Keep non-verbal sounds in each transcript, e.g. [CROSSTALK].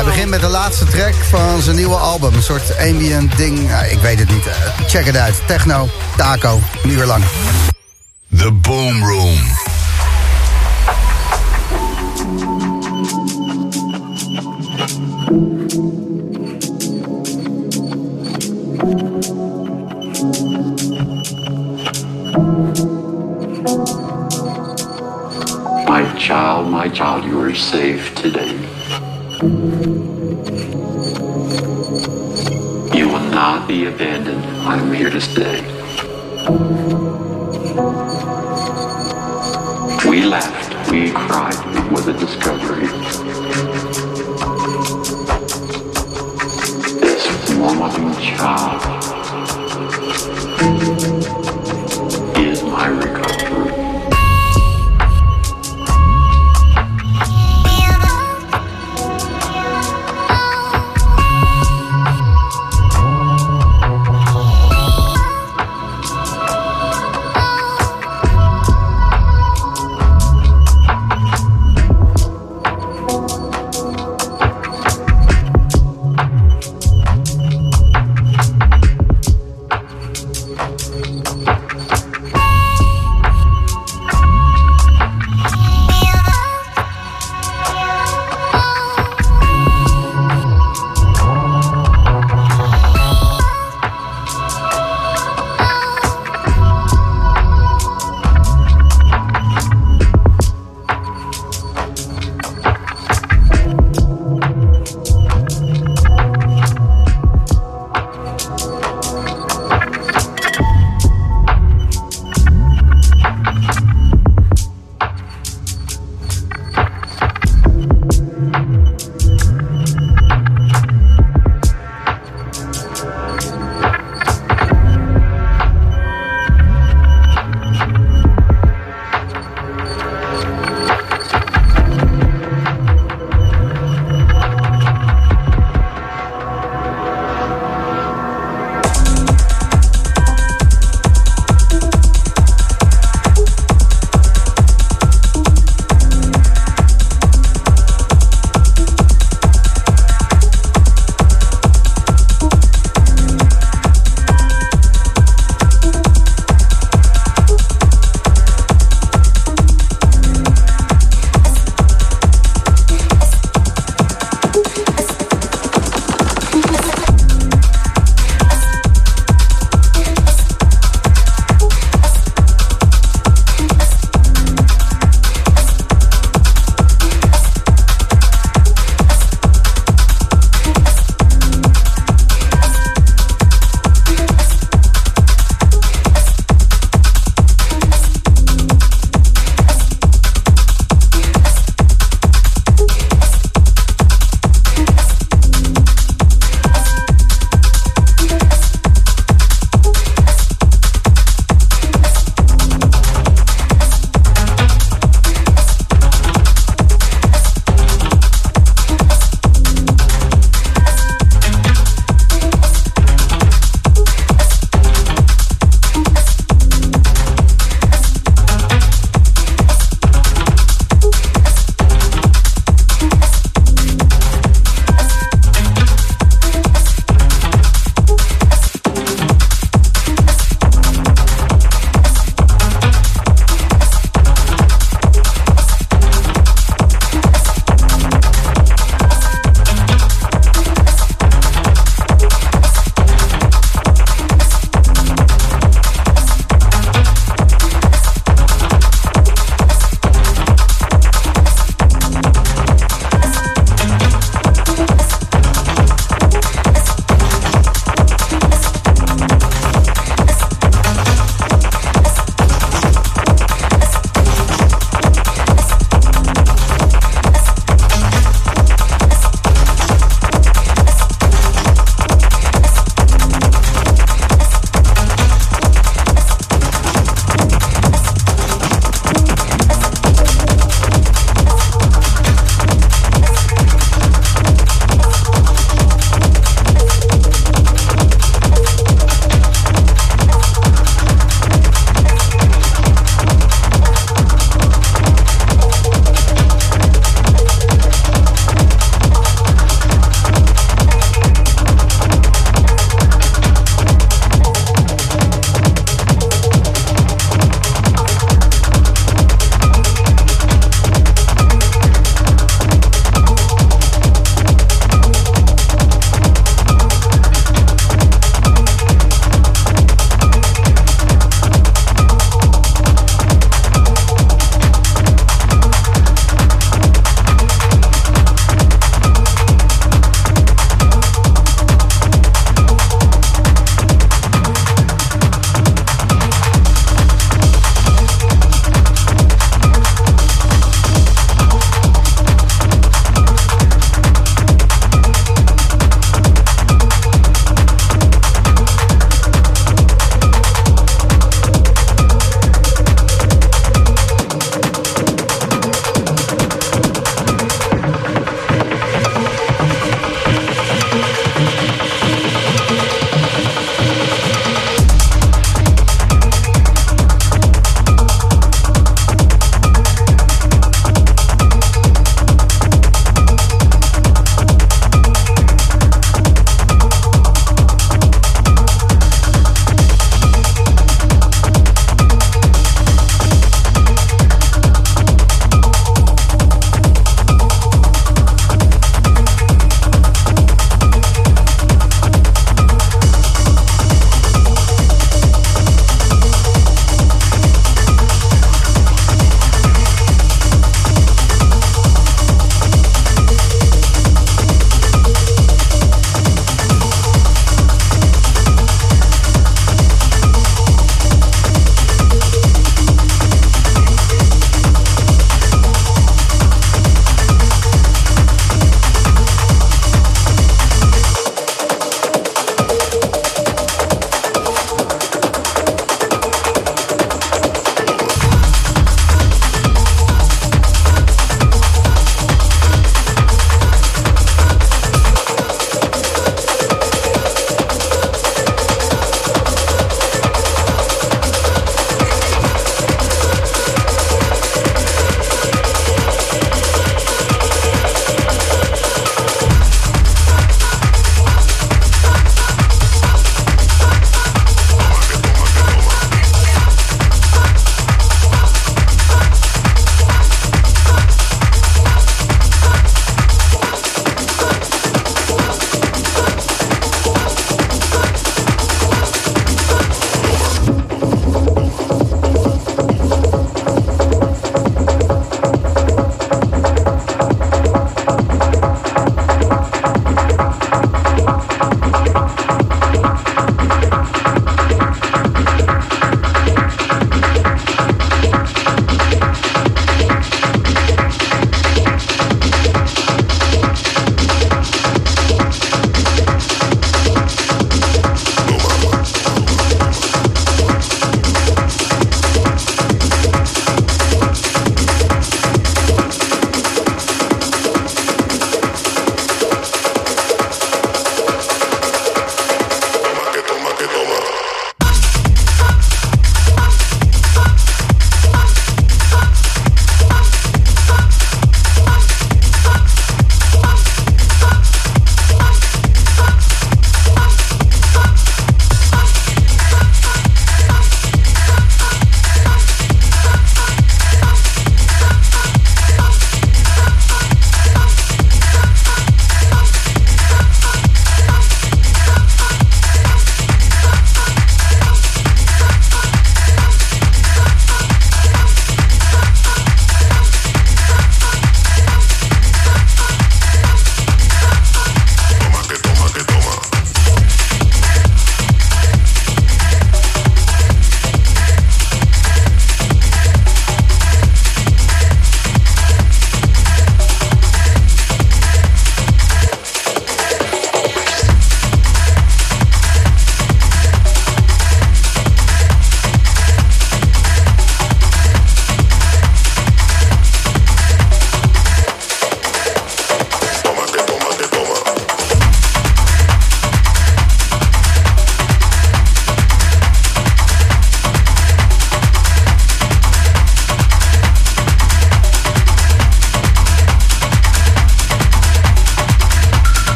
Hij begint met de laatste track van zijn nieuwe album. Een soort ambient ding. Ik weet het niet. Uh, check het uit. Techno, taco, een uur lang. The Boom Room. My child, my child, you are safe today. You will not be abandoned. I am here to stay. We laughed, we cried, it was a discovery. This woman child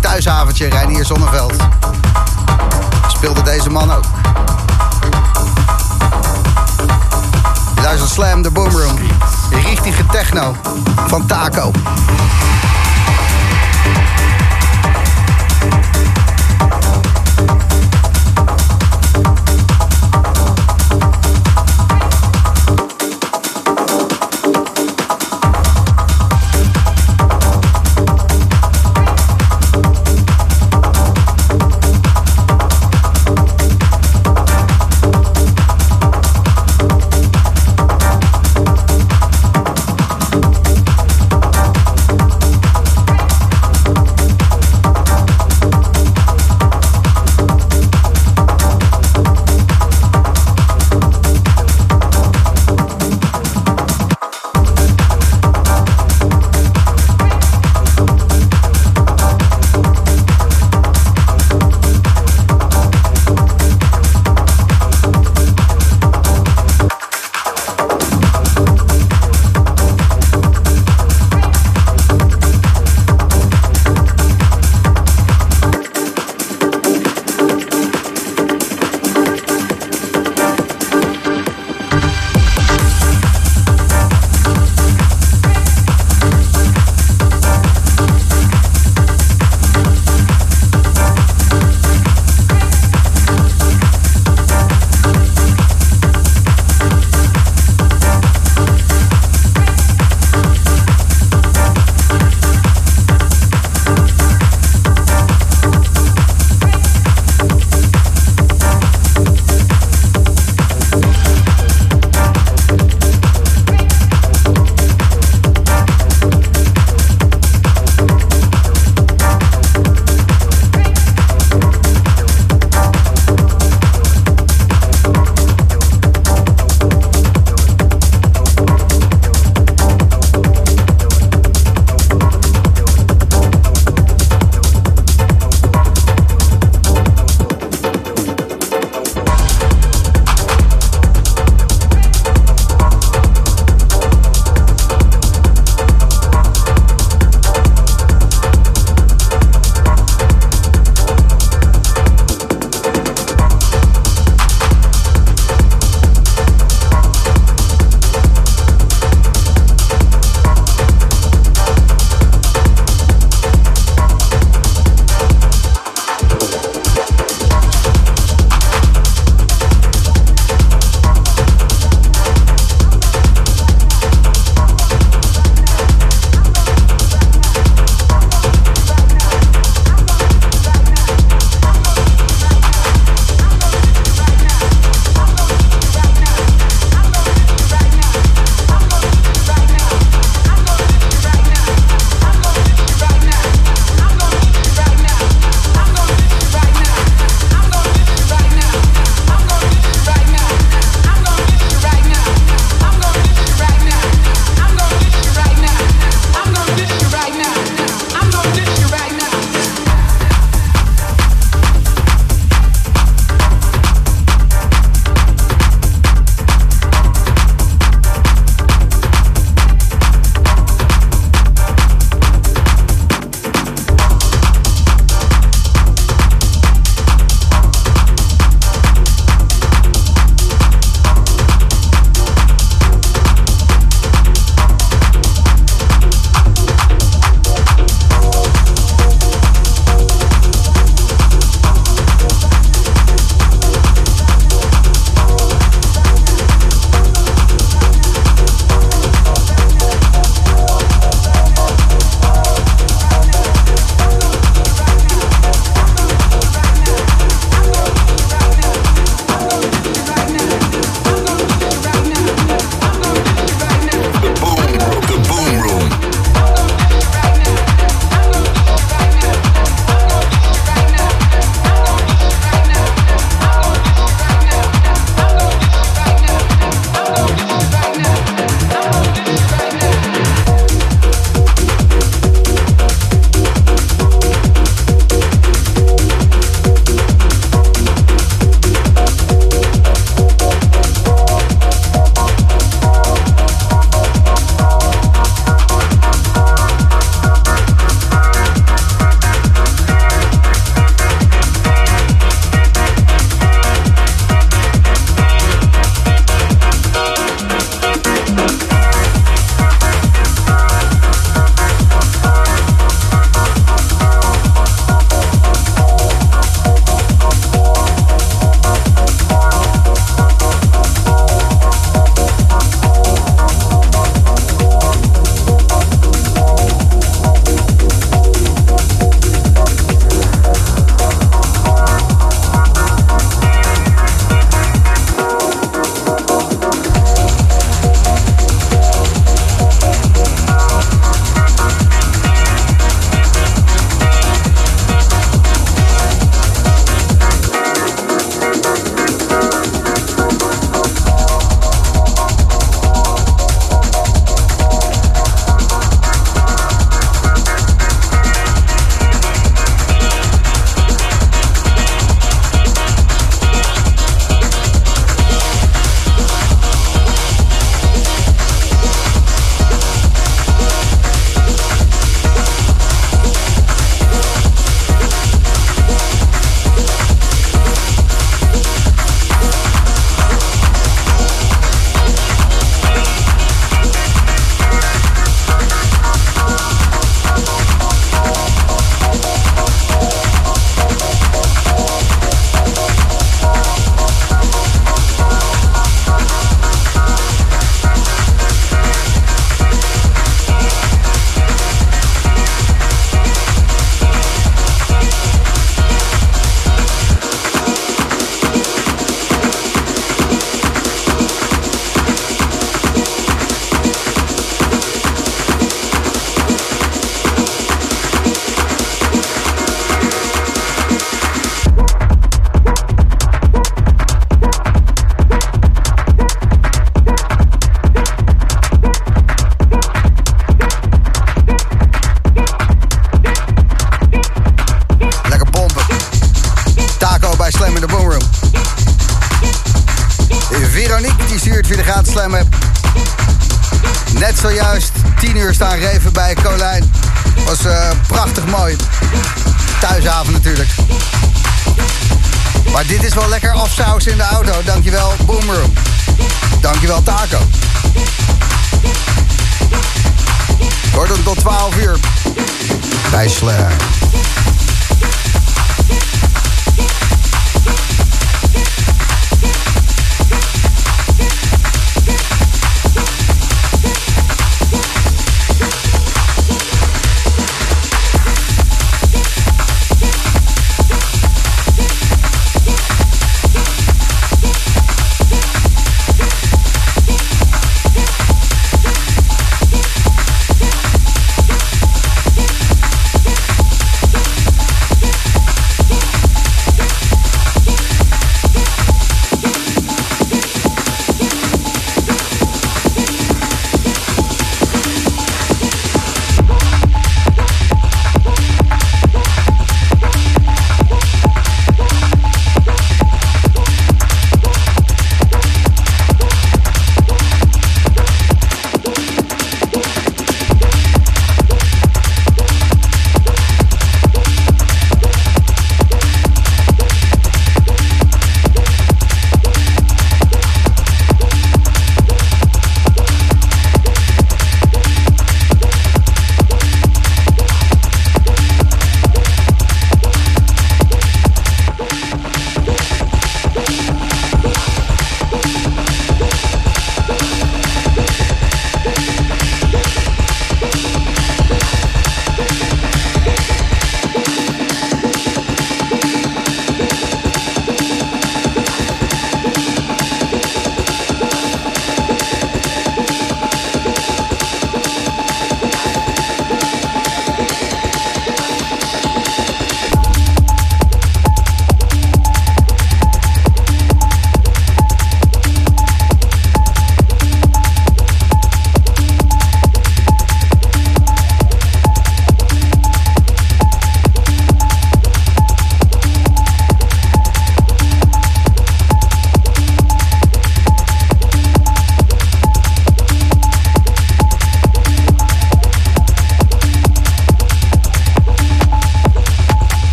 thuishaventje Reinier Zonneveld. Speelde deze man ook. Je luistert Slam, de Boomroom. Richtige techno van Taco.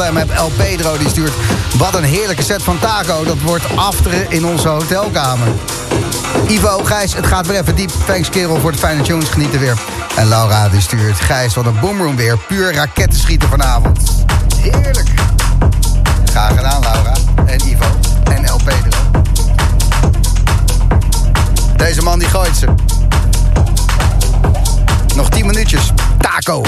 Slam heb El Pedro die stuurt. Wat een heerlijke set van Taco. Dat wordt afteren in onze hotelkamer. Ivo, Gijs, het gaat weer even diep. Thanks kerel voor de fijne tunes. Genieten weer. En Laura die stuurt. Gijs, wat een Boomroom weer. Puur raketten schieten vanavond. Heerlijk. Graag gedaan, Laura. En Ivo. En El Pedro. Deze man die gooit ze. Nog 10 minuutjes. Taco.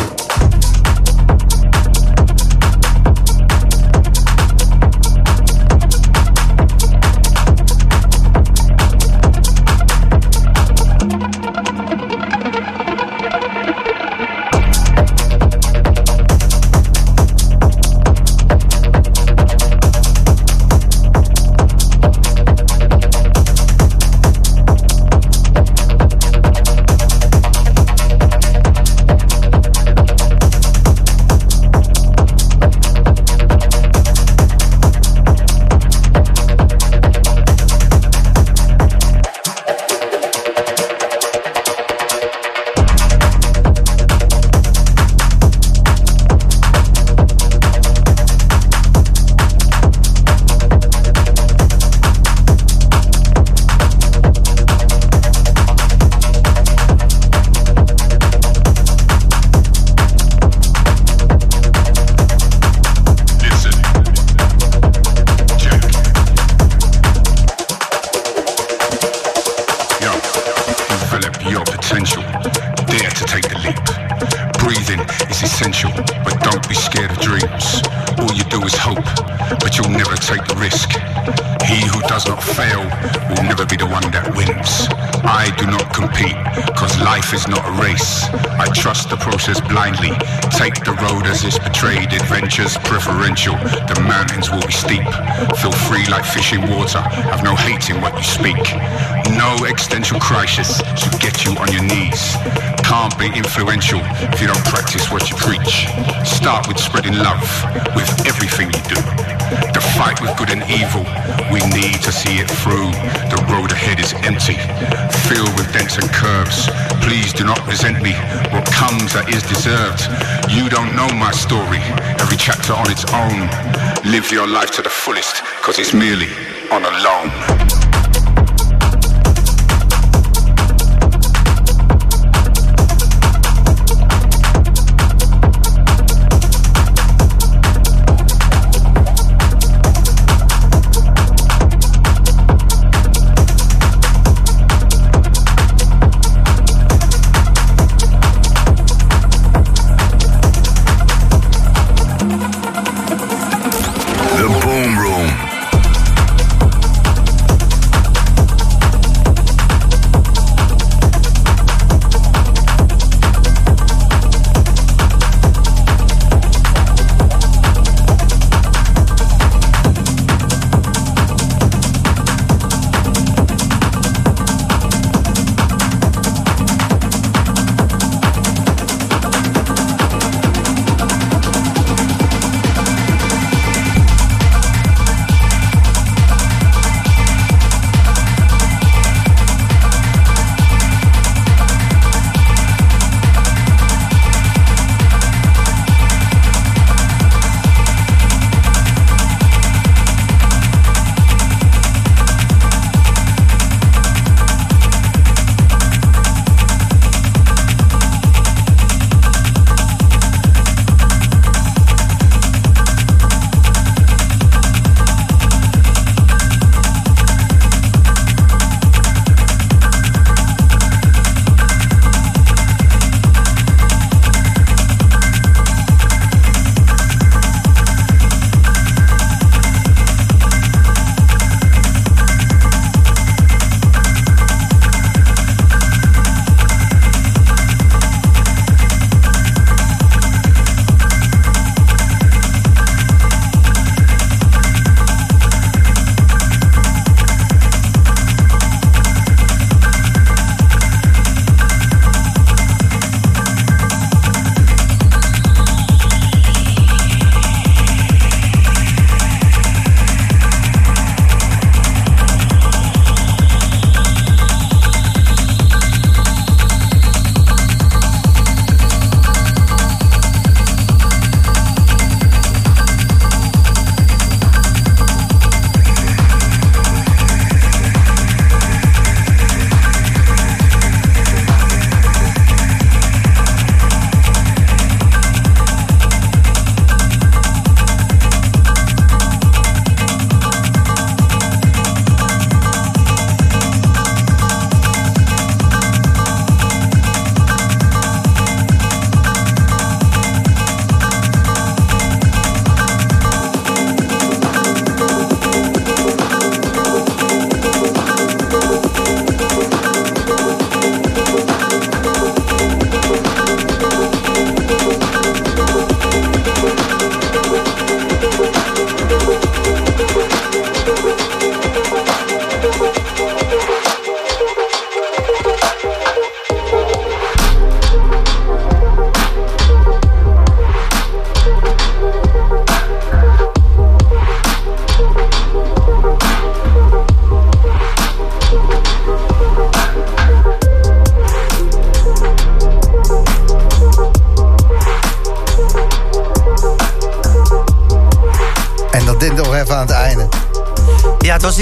Deserved. You don't know my story. Every chapter on its own. Live your life to the fullest, cause it's merely on a loan.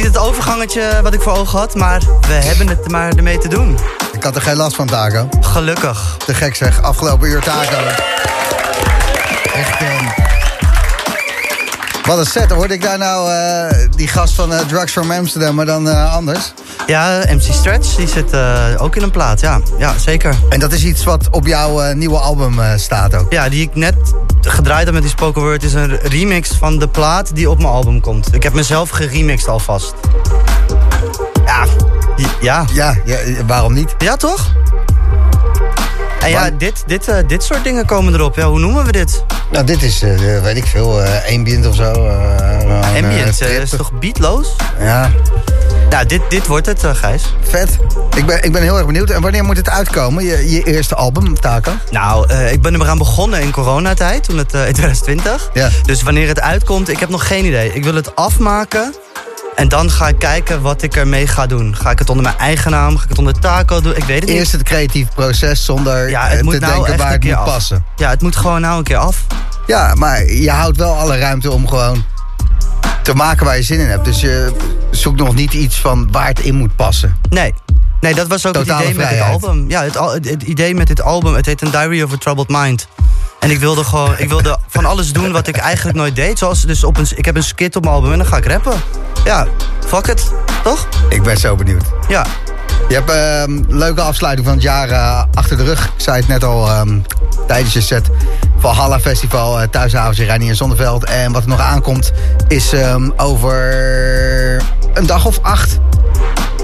Niet het overgangetje wat ik voor ogen had, maar we hebben het er maar ermee te doen. Ik had er geen last van, Taco. Gelukkig. Te gek zeg, afgelopen uur Taco. Echt, ehm, Wat een set. Hoorde ik daar nou eh, die gast van eh, Drugs from Amsterdam, maar dan eh, anders? Ja, MC Stretch, die zit eh, ook in een plaat, ja. Ja, zeker. En dat is iets wat op jouw eh, nieuwe album eh, staat ook. Ja, die ik net gedraaid heb met die spoken word... is een remix van de plaat die op mijn album komt. Ik heb mezelf geremixed alvast. Ja, ja. Ja, ja waarom niet? Ja, toch? En ja, dit, dit, eh, dit soort dingen komen erop. Ja, hoe noemen we dit? Nou, dit is, eh, weet ik veel, eh ambient of zo. eh, eh, Ambient, eh, is toch beatloos? Ja, Nou, dit, dit wordt het, eh, Gijs. vet. Ik ben, ik ben heel erg benieuwd. En wanneer moet het uitkomen, je, je eerste album, Taco? Nou, eh, ik ben er eraan begonnen in coronatijd, toen het, eh, in 2020. Ja. Dus wanneer het uitkomt, ik heb nog geen idee. Ik wil het afmaken en dan ga ik kijken wat ik ermee ga doen. Ga ik het onder mijn eigen naam, ga ik het onder taco doen? Ik weet het niet. Eerst het creatief proces zonder ja, het moet te nou denken echt waar een het keer moet af. passen. Ja, het moet gewoon nou een keer af. Ja, maar je houdt wel alle ruimte om gewoon te maken waar je zin in hebt. Dus je zoekt nog niet iets van waar het in moet passen. Nee. Nee, dat was ook Totale het idee met dit album. Ja, het, het, het idee met dit album, het heet een Diary of a Troubled Mind. En ik wilde gewoon, ik wilde van alles doen wat ik eigenlijk nooit deed. Zoals dus op een, ik heb een skit op mijn album en dan ga ik rappen. Ja, fuck it, toch? Ik ben zo benieuwd. Ja. Je hebt ehm, een leuke afsluiting van het jaar eh, achter de rug. Ik zei het net al ehm, tijdens je set. Valhalla Festival, uh, thuisavondje Reinier Zonneveld. En wat er nog aankomt is ehm, over een dag of acht.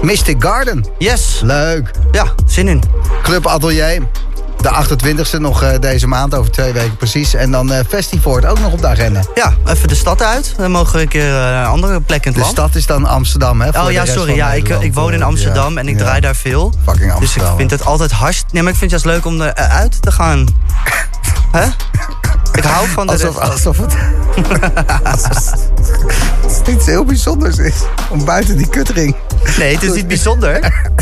Mystic Garden. Yes. Leuk. Ja, zin in. Club Atelier. De 28e nog eh, deze maand, over twee weken precies. En dan eh Festivoort ook nog op de agenda. Ja, even de stad uit. Dan mogen we een keer eh, een andere plek in het De land. stad is dan Amsterdam, hè? Oh de ja, sorry. Ja, ik, ik woon in eh, Amsterdam ja. en ik Ja. draai daar veel. Fucking Dus Amsterdam. ik vind het altijd hartstikke... Nee, maar ik vind het juist leuk om eruit te gaan. Hè? [LAUGHS] Ik hou van de Alsof, alsof het... [LAUGHS] alsof het iets heel bijzonders is. Om buiten die kutring. Nee, het is niet bijzonder.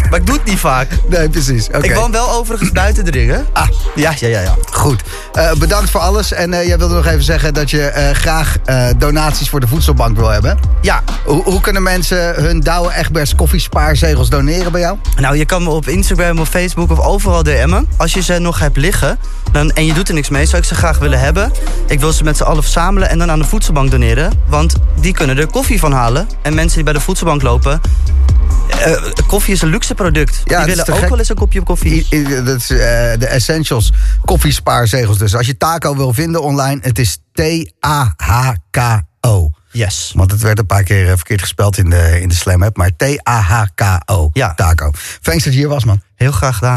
Maar ik doe het niet vaak. Nee, precies. Oké. Ik woon wel overigens buiten de ringen. Ah, Ja, ja, ja, ja. goed. Eh, bedankt voor alles. En eh, jij wilde nog even zeggen dat je eh, graag donaties voor de voedselbank wil hebben. Ja, Hoe, hoe kunnen mensen hun Douwe Egberts koffiespaarzegels doneren bij jou? nou je kan me op Instagram of Facebook of overal DM'en. Als je ze nog hebt liggen dan, en je doet er niks mee, zou ik ze graag willen hebben. Ik wil ze met z'n allen verzamelen en dan aan de voedselbank doneren. Want die kunnen er koffie van halen. En mensen die bij de voedselbank lopen... eh, koffie is een luxe product. Ja, die willen ook gek. wel eens een kopje koffie. I- i- dat is eh, de Essentials koffiespaarzegels. Dus als je taco wil vinden online, het is T-A-H-K-O. Yes. Want het werd een paar keer eh, verkeerd gespeld in de, in de Slam app. Maar T-A-H-K-O. Ja. Taco. Thanks dat je hier was, man. Heel graag gedaan.